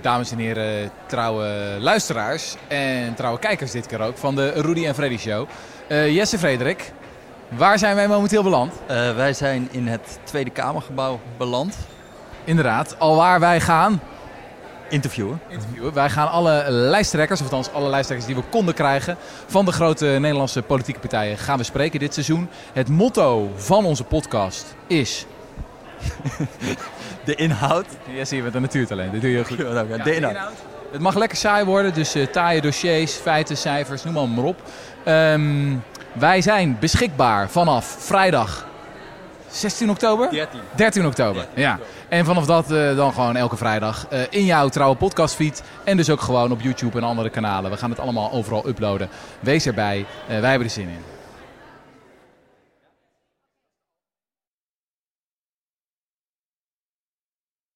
dames en heren, trouwe luisteraars en trouwe kijkers dit keer ook van de Rudy en Freddy Show. Uh, Jesse Frederik, waar zijn wij momenteel beland? Uh, wij zijn in het Tweede Kamergebouw beland. Inderdaad, al waar wij gaan interviewen. interviewen. Wij gaan alle lijsttrekkers, of althans alle lijsttrekkers die we konden krijgen van de grote Nederlandse politieke partijen, gaan we spreken dit seizoen. Het motto van onze podcast is de inhoud. Ja, zie je met een natuurtalent. Dat doe je heel goed. Ja, de, inhoud. Het mag lekker saai worden, dus uh, taaie dossiers, feiten, cijfers, noem maar, maar op. Um, wij zijn beschikbaar vanaf vrijdag 16 oktober? 13. 13 oktober, ja. En vanaf dat uh, dan gewoon elke vrijdag uh, in jouw trouwe podcastfeed. En dus ook gewoon op YouTube en andere kanalen. We gaan het allemaal overal uploaden. Wees erbij, wij hebben er zin in.